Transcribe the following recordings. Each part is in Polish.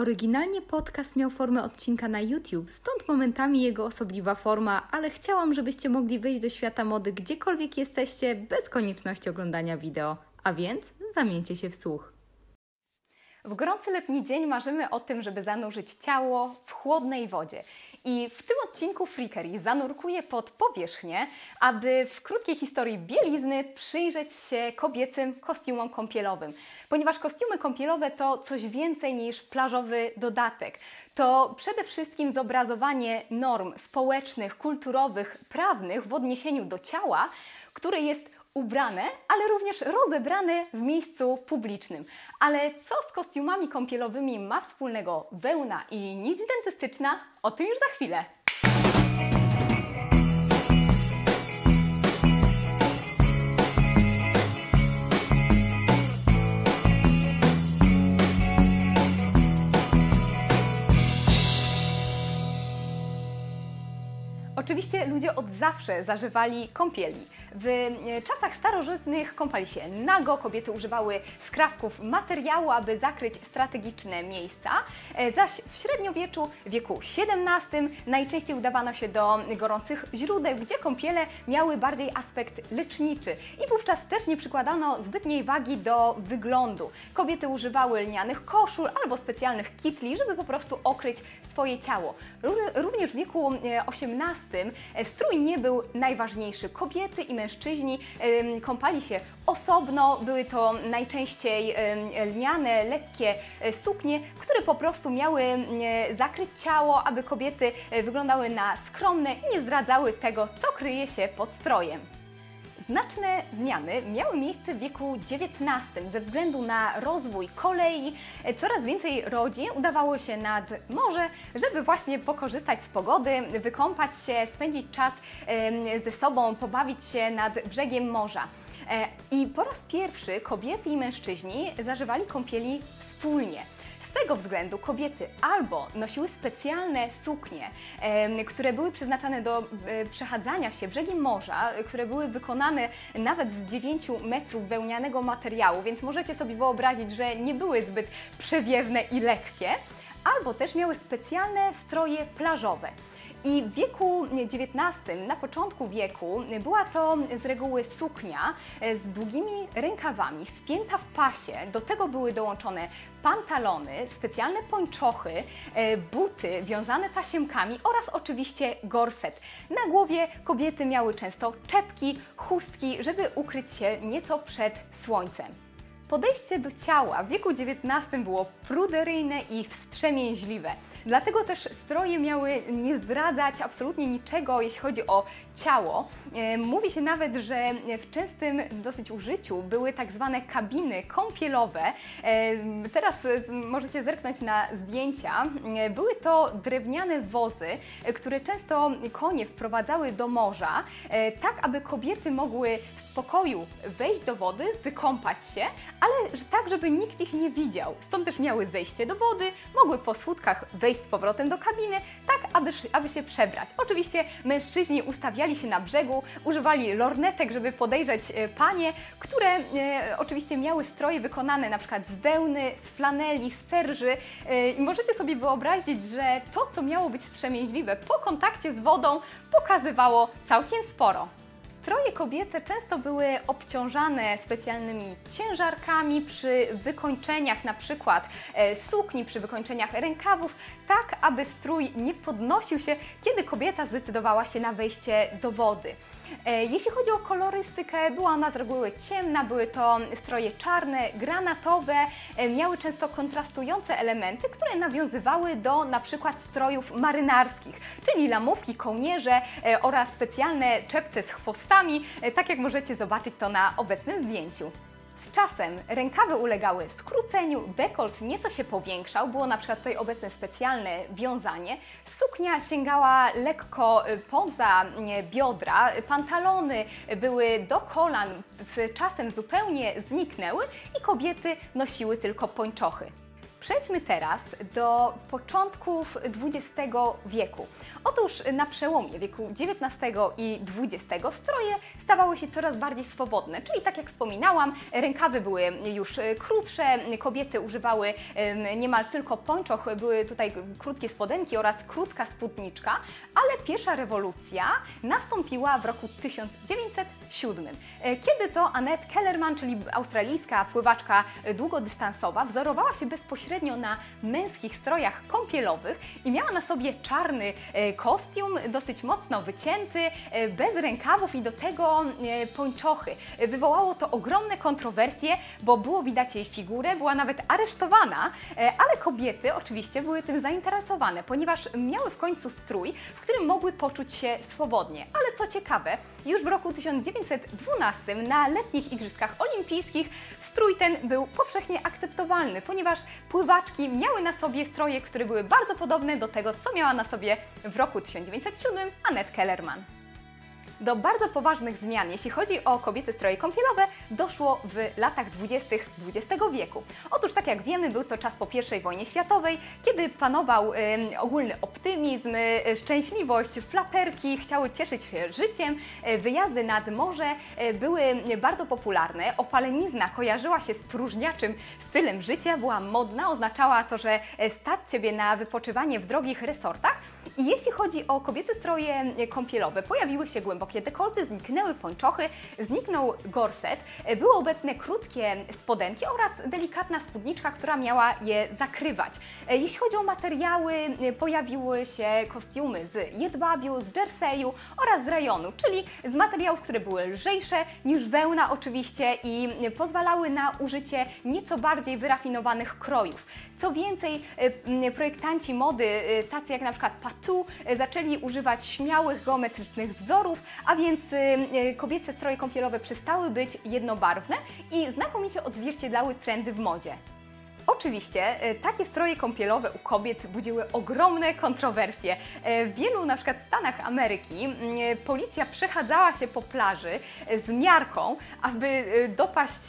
Oryginalnie podcast miał formę odcinka na YouTube, stąd momentami jego osobliwa forma, ale chciałam, żebyście mogli wyjść do świata mody gdziekolwiek jesteście, bez konieczności oglądania wideo. A więc zamieńcie się w słuch. W gorący letni dzień marzymy o tym, żeby zanurzyć ciało w chłodnej wodzie. I w tym odcinku Freakery zanurkuję pod powierzchnię, aby w krótkiej historii bielizny przyjrzeć się kobiecym kostiumom kąpielowym. Ponieważ kostiumy kąpielowe to coś więcej niż plażowy dodatek. To przede wszystkim zobrazowanie norm społecznych, kulturowych, prawnych w odniesieniu do ciała, które jest ubrane, ale również rozebrane w miejscu publicznym. Ale co z kostiumami kąpielowymi ma wspólnego wełna i nić dentystyczna? O tym już za chwilę. Oczywiście ludzie od zawsze zażywali kąpieli. W e, czasach starożytnych kąpali się nago, kobiety używały skrawków materiału, aby zakryć strategiczne miejsca, e, zaś w średniowieczu, wieku XVII najczęściej udawano się do gorących źródeł, gdzie kąpiele miały bardziej aspekt leczniczy i wówczas też nie przykładano zbytniej wagi do wyglądu. Kobiety używały lnianych koszul albo specjalnych kitli, żeby po prostu okryć swoje ciało. Również w wieku XVIII e, strój nie był najważniejszy. Kobiety i mężczyźni kąpali się osobno, były to najczęściej lniane, lekkie e, suknie, które po prostu miały zakryć ciało, aby kobiety e, wyglądały na skromne i nie zdradzały tego, co kryje się pod strojem. Znaczne zmiany miały miejsce w wieku XIX ze względu na rozwój kolei. Coraz więcej rodzin udawało się nad morze, żeby właśnie pokorzystać z pogody, wykąpać się, spędzić czas ze sobą, pobawić się nad brzegiem morza. E, I po raz pierwszy kobiety i mężczyźni zażywali kąpieli wspólnie. Z tego względu kobiety albo nosiły specjalne suknie, które były przeznaczone do e, przechadzania się brzegiem morza, które były wykonane nawet z 9 metrów wełnianego materiału, więc możecie sobie wyobrazić, że nie były zbyt przewiewne i lekkie, albo też miały specjalne stroje plażowe. I w wieku XIX, na początku wieku, była to z reguły suknia e, z długimi rękawami, spięta w pasie. Do tego były dołączone pantalony, specjalne pończochy, e, buty wiązane tasiemkami oraz oczywiście gorset. Na głowie kobiety miały często czepki, chustki, żeby ukryć się nieco przed słońcem. Podejście do ciała w wieku XIX było pruderyjne i wstrzemięźliwe. Dlatego też stroje miały nie zdradzać absolutnie niczego, jeśli chodzi o ciało. E, mówi się nawet, że w częstym dosyć użyciu były tak zwane kabiny kąpielowe. E, teraz możecie zerknąć na zdjęcia. E, były to drewniane wozy, które często konie wprowadzały do morza, tak aby kobiety mogły w spokoju wejść do wody, wykąpać się, ale tak, żeby nikt ich nie widział. Stąd też miały zejście do wody, mogły po słudkach wejść z powrotem do kabiny, tak aby, aby się przebrać. Oczywiście mężczyźni ustawiali się na brzegu, używali lornetek, żeby podejrzeć e, panie, które e, oczywiście miały stroje wykonane na przykład z wełny, z flaneli, z serży e, i możecie sobie wyobrazić, że to, co miało być wstrzemięźliwe po kontakcie z wodą, pokazywało całkiem sporo. Stroje kobiece często były obciążane specjalnymi ciężarkami przy wykończeniach na przykład e, sukni, przy wykończeniach rękawów, tak aby strój nie podnosił się, kiedy kobieta zdecydowała się na wejście do wody. E, jeśli chodzi o kolorystykę, była ona z reguły ciemna, były to stroje czarne, granatowe, e, miały często kontrastujące elementy, które nawiązywały do na przykład strojów marynarskich, czyli lamówki, kołnierze oraz specjalne czepce z chwostami, tak jak możecie zobaczyć to na obecnym zdjęciu. Z czasem rękawy ulegały skróceniu, dekolt nieco się powiększał, było na przykład tutaj obecne specjalne wiązanie. Suknia sięgała lekko y, poza y, biodra, pantalony były do kolan, z czasem zupełnie zniknęły i kobiety nosiły tylko pończochy. Przejdźmy teraz do początków XX wieku. Otóż na przełomie wieku XIX i XX stroje stawały się coraz bardziej swobodne, czyli tak jak wspominałam, rękawy były już krótsze, kobiety używały niemal tylko pończoch, były tutaj krótkie spodenki oraz krótka spódniczka, ale pierwsza rewolucja nastąpiła w roku 1907, kiedy to Annette Kellerman, czyli australijska pływaczka długodystansowa, wzorowała się bezpośrednio na męskich strojach kąpielowych i miała na sobie czarny e, kostium, dosyć mocno wycięty, e, bez rękawów i do tego e, pończochy. Wywołało to ogromne kontrowersje, bo było widać jej figurę, była nawet aresztowana, ale kobiety oczywiście były tym zainteresowane, ponieważ miały w końcu strój, w którym mogły poczuć się swobodnie. Ale co ciekawe, już w roku 1912 na letnich Igrzyskach Olimpijskich strój ten był powszechnie akceptowalny, ponieważ pływaczki miały na sobie stroje, które były bardzo podobne do tego, co miała na sobie w roku 1907 Annette Kellerman. Do bardzo poważnych zmian, jeśli chodzi o kobiety stroje kąpielowe, doszło w latach 20. XX wieku. Otóż, tak jak wiemy, był to czas po I wojnie światowej, kiedy panował y, ogólny optymizm, y, szczęśliwość, flaperki chciały cieszyć się życiem, y, wyjazdy nad morze y, były bardzo popularne, opalenizna kojarzyła się z próżniaczym stylem życia, była modna, oznaczała to, że stać Ciebie na wypoczywanie w drogich resortach. Jeśli chodzi o kobiece stroje kąpielowe, pojawiły się głębokie dekolty, zniknęły pończochy, zniknął gorset, były obecne krótkie spodenki oraz delikatna spódniczka, która miała je zakrywać. Jeśli chodzi o materiały, pojawiły się kostiumy z jedwabiu, z jerseyu oraz z rejonu, czyli z materiałów, które były lżejsze niż wełna oczywiście i pozwalały na użycie nieco bardziej wyrafinowanych krojów. Co więcej, projektanci mody, tacy jak na przykład Patu, zaczęli używać śmiałych, geometrycznych wzorów, a więc y, y, kobiece stroje kąpielowe przestały być jednobarwne i znakomicie odzwierciedlały trendy w modzie. Oczywiście e, takie stroje kąpielowe u kobiet budziły ogromne kontrowersje. E, w wielu na przykład Stanach Ameryki e, policja przechadzała się po plaży z miarką, aby dopaść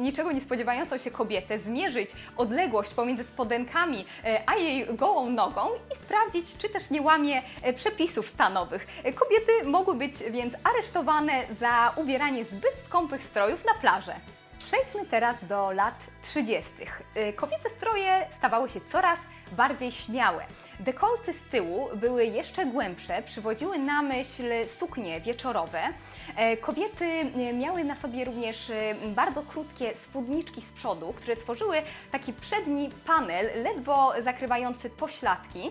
niczego nie spodziewającą się kobietę, zmierzyć odległość pomiędzy spodenkami a jej gołą nogą i sprawdzić, czy też nie łamie przepisów stanowych. Kobiety mogły być więc aresztowane za ubieranie zbyt skąpych strojów na plażę. Przejdźmy teraz do lat 30. Y, kobiece stroje stawały się coraz bardziej śmiałe. Dekolty z tyłu były jeszcze głębsze, przywodziły na myśl suknie wieczorowe. E, kobiety e, miały na sobie również e, bardzo krótkie spódniczki z przodu, które tworzyły taki przedni panel, ledwo zakrywający pośladki.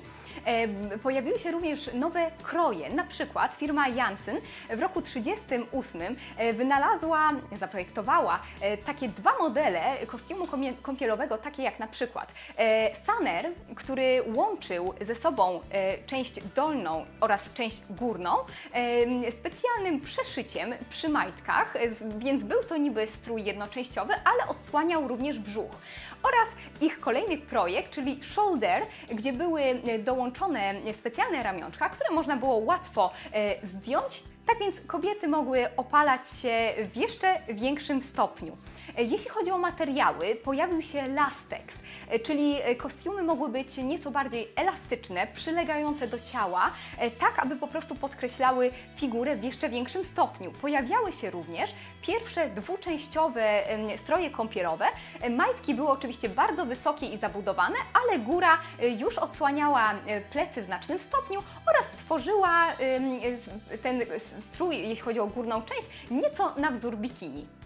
Pojawiły się również nowe kroje, na przykład firma Janssen w roku 1938 wynalazła, zaprojektowała takie dwa modele kostiumu kąpielowego, takie jak na przykład Saner, który łączył ze sobą część dolną oraz część górną specjalnym przeszyciem przy majtkach, więc był to niby strój jednoczęściowy, ale odsłaniał również brzuch. Oraz ich kolejny projekt, czyli Shoulder, gdzie były dołączone specjalne ramionczka, które można było łatwo zdjąć tak więc kobiety mogły opalać się w jeszcze większym stopniu. Jeśli chodzi o materiały, pojawił się lastex, czyli kostiumy mogły być nieco bardziej elastyczne, przylegające do ciała, tak aby po prostu podkreślały figurę w jeszcze większym stopniu. Pojawiały się również pierwsze dwuczęściowe stroje kąpielowe. Majtki były oczywiście bardzo wysokie i zabudowane, ale góra już odsłaniała plecy w znacznym stopniu oraz tworzyła ten strój, jeśli chodzi o górną część, nieco na wzór bikini.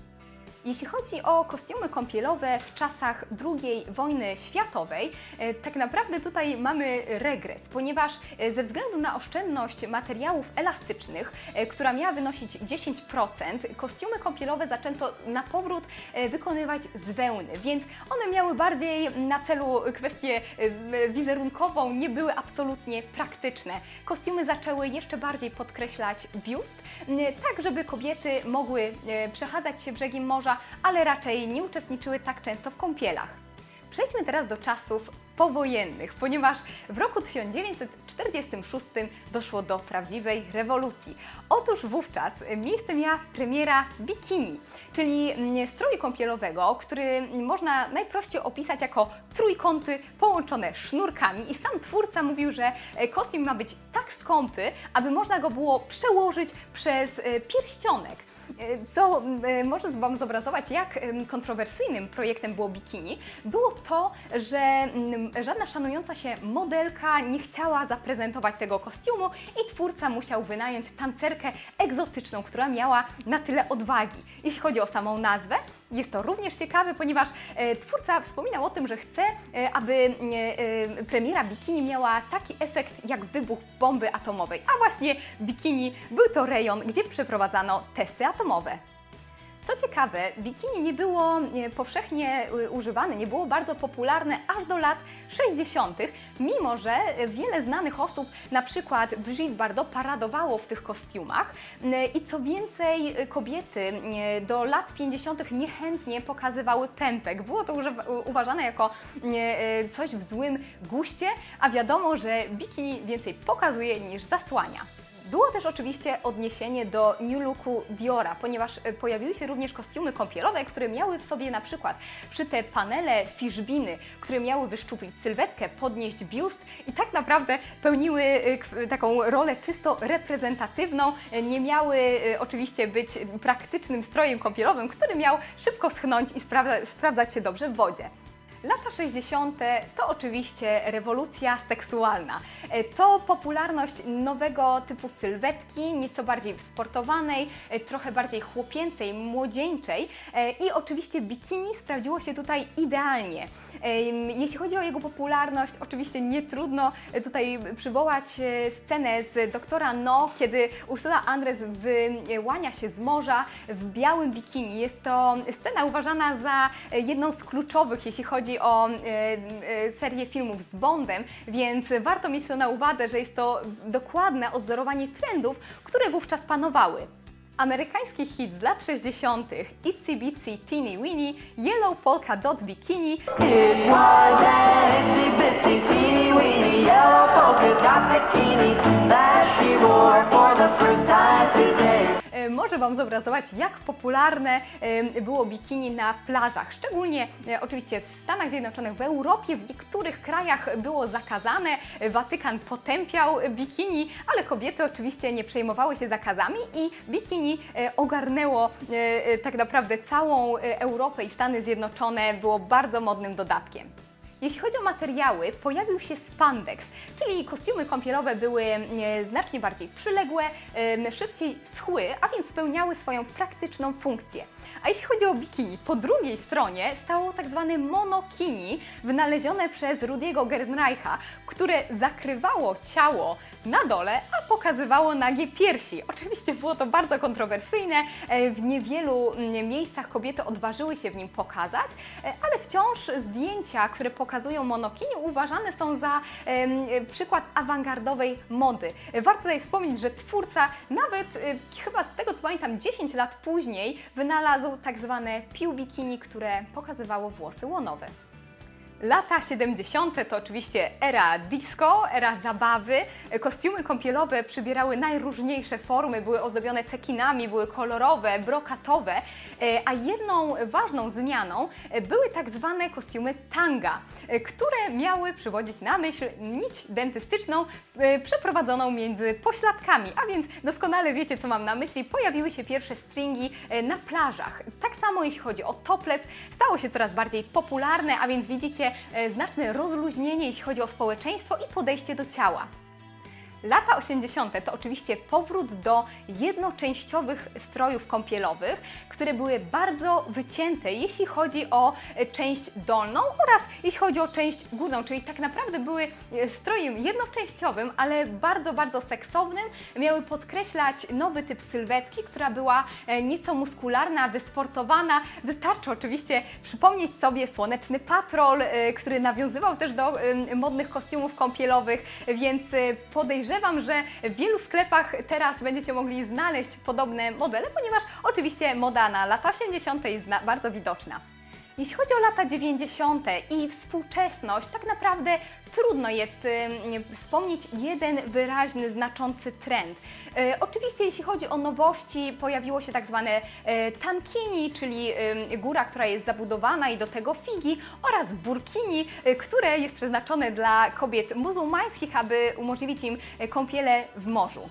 Jeśli chodzi o kostiumy kąpielowe w czasach II wojny światowej, e, tak naprawdę tutaj mamy regres, ponieważ e, ze względu na oszczędność materiałów elastycznych, e, która miała wynosić 10%, kostiumy kąpielowe zaczęto na powrót wykonywać z wełny, więc one miały bardziej na celu kwestię wizerunkową, nie były absolutnie praktyczne. Kostiumy zaczęły jeszcze bardziej podkreślać biust, tak żeby kobiety mogły przechadzać się brzegiem morza ale raczej nie uczestniczyły tak często w kąpielach. Przejdźmy teraz do czasów powojennych, ponieważ w roku 1946 doszło do prawdziwej rewolucji. Otóż wówczas miejsce miała premiera bikini, czyli mm, stroju kąpielowego, który można najprościej opisać jako trójkąty połączone sznurkami i sam twórca mówił, że e, kostium ma być tak skąpy, aby można go było przełożyć przez e, pierścionek. Co e, może Wam zobrazować, jak kontrowersyjnym projektem było bikini, było to, że żadna szanująca się modelka nie chciała zaprezentować tego kostiumu i twórca musiał wynająć tancerkę egzotyczną, która miała na tyle odwagi. Jeśli chodzi o samą nazwę, jest to również ciekawe, ponieważ e, twórca wspominał o tym, że chce, aby premiera bikini miała taki efekt jak wybuch bomby atomowej. A właśnie bikini był to rejon, gdzie przeprowadzano testy atomowe. Co ciekawe, bikini nie było powszechnie y, używane, nie było bardzo popularne aż do lat 60., mimo że wiele znanych osób, na przykład Brigitte Bardot, paradowało w tych kostiumach i co więcej, kobiety do lat 50. niechętnie pokazywały pępek. Było to uważane jako coś w złym guście, a wiadomo, że bikini więcej pokazuje niż zasłania. Było też oczywiście odniesienie do New Looku Diora, ponieważ e, pojawiły się również kostiumy kąpielowe, które miały w sobie na przykład przy te panele fiszbiny, które miały wyszczuplić sylwetkę, podnieść biust i tak naprawdę pełniły e, taką rolę czysto reprezentatywną. E, nie miały oczywiście być praktycznym strojem kąpielowym, który miał szybko schnąć i sprawdzać się dobrze w wodzie. Lata 60. to oczywiście rewolucja seksualna. E, to popularność nowego typu sylwetki, nieco bardziej sportowanej, e, trochę bardziej chłopięcej, młodzieńczej e, i oczywiście bikini sprawdziło się tutaj idealnie. Jeśli chodzi o jego popularność, oczywiście nie trudno tutaj przywołać scenę z doktora No, kiedy Ursula Andres wyłania się z morza w białym bikini. Jest to scena uważana za jedną z kluczowych, jeśli chodzi chodzi o e, e, serię filmów z Bondem, więc warto mieć to na uwadze, że jest to dokładne odzorowanie trendów, które wówczas panowały. Amerykański hit z lat 60. Itsy Bitsy Teeny Weeny Yellow Polka Dot Bikini It może Wam zobrazować, jak popularne było bikini na plażach. Szczególnie e, oczywiście w Stanach Zjednoczonych, w Europie, w niektórych krajach było zakazane. Watykan potępiał bikini, ale kobiety oczywiście nie przejmowały się zakazami i bikini e, ogarnęło e, tak naprawdę całą Europę i Stany Zjednoczone było bardzo modnym dodatkiem. Jeśli chodzi o materiały, pojawił się spandex, czyli kostiumy kąpielowe były e, znacznie bardziej przyległe, szybciej schły, a więc spełniały swoją praktyczną funkcję. A jeśli chodzi o bikini, po drugiej stronie stało tak zwane monokini, wynalezione przez Rudiego Gernreicha, które zakrywało ciało na dole, a pokazywało nagie piersi. Oczywiście było to bardzo kontrowersyjne, e, w niewielu miejscach kobiety odważyły się w nim pokazać, e, ale wciąż zdjęcia, które pokazują monokini, uważane są za e, przykład awangardowej mody. Warto tutaj wspomnieć, że twórca nawet chyba z tego co pamiętam 10 lat później wynalazł tak zwane pił bikini, które pokazywało włosy łonowe. Lata 70. to oczywiście era disco, era zabawy. Kostiumy kąpielowe przybierały najróżniejsze formy, były ozdobione cekinami, były kolorowe, brokatowe, e, a jedną ważną zmianą były tak zwane kostiumy tanga, e, które miały przywodzić na myśl nić dentystyczną e, przeprowadzoną między pośladkami, a więc doskonale wiecie, co mam na myśli. Pojawiły się pierwsze stringi na plażach. Tak samo jeśli chodzi o topless, stało się coraz bardziej popularne, a więc widzicie E, znaczne rozluźnienie, jeśli chodzi o społeczeństwo i podejście do ciała. Lata 80. to oczywiście powrót do jednoczęściowych strojów kąpielowych, które były bardzo wycięte, jeśli chodzi o e, część dolną oraz jeśli chodzi o część górną, czyli tak naprawdę były e, strojem jednoczęściowym, ale bardzo, bardzo seksownym. Miały podkreślać nowy typ sylwetki, która była e, nieco muskularna, wysportowana. Wystarczy oczywiście przypomnieć sobie Słoneczny Patrol, który nawiązywał też do modnych kostiumów kąpielowych, więc podejrzewam, podejrzewam, że w wielu sklepach teraz będziecie mogli znaleźć podobne modele, ponieważ oczywiście moda na lata 80. jest bardzo widoczna. Jeśli chodzi o lata 90. i współczesność, tak naprawdę trudno jest wspomnieć jeden wyraźny, znaczący trend. Y, oczywiście, jeśli chodzi o nowości, pojawiło się tak zwane y, tankini, czyli góra, która jest zabudowana i do tego figi, oraz burkini, y, które jest przeznaczone dla kobiet muzułmańskich, aby umożliwić im kąpiele w morzu.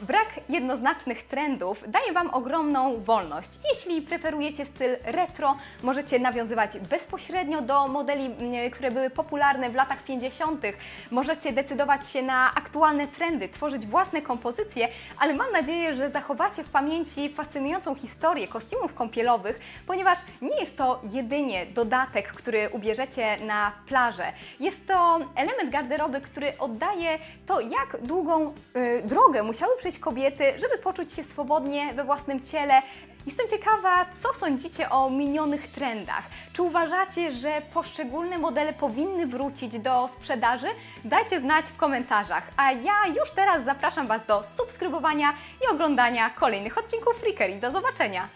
Brak jednoznacznych trendów daje Wam ogromną wolność. Jeśli preferujecie styl retro, możecie nawiązywać bezpośrednio do modeli, mm, które były popularne w latach 50. Możecie decydować się na aktualne trendy, tworzyć własne kompozycje, ale mam nadzieję, że zachowacie w pamięci fascynującą historię kostiumów kąpielowych, ponieważ nie jest to jedynie dodatek, który ubierzecie na plażę. Jest to element garderoby, który oddaje to, jak długą y, drogę musiały przejść kobiety, żeby poczuć się swobodnie we własnym ciele. Jestem ciekawa, co sądzicie o minionych trendach. Czy uważacie, że poszczególne modele powinny wrócić do sprzedaży? Dajcie znać w komentarzach. A ja już teraz zapraszam Was do subskrybowania i oglądania kolejnych odcinków Freakery. Do zobaczenia!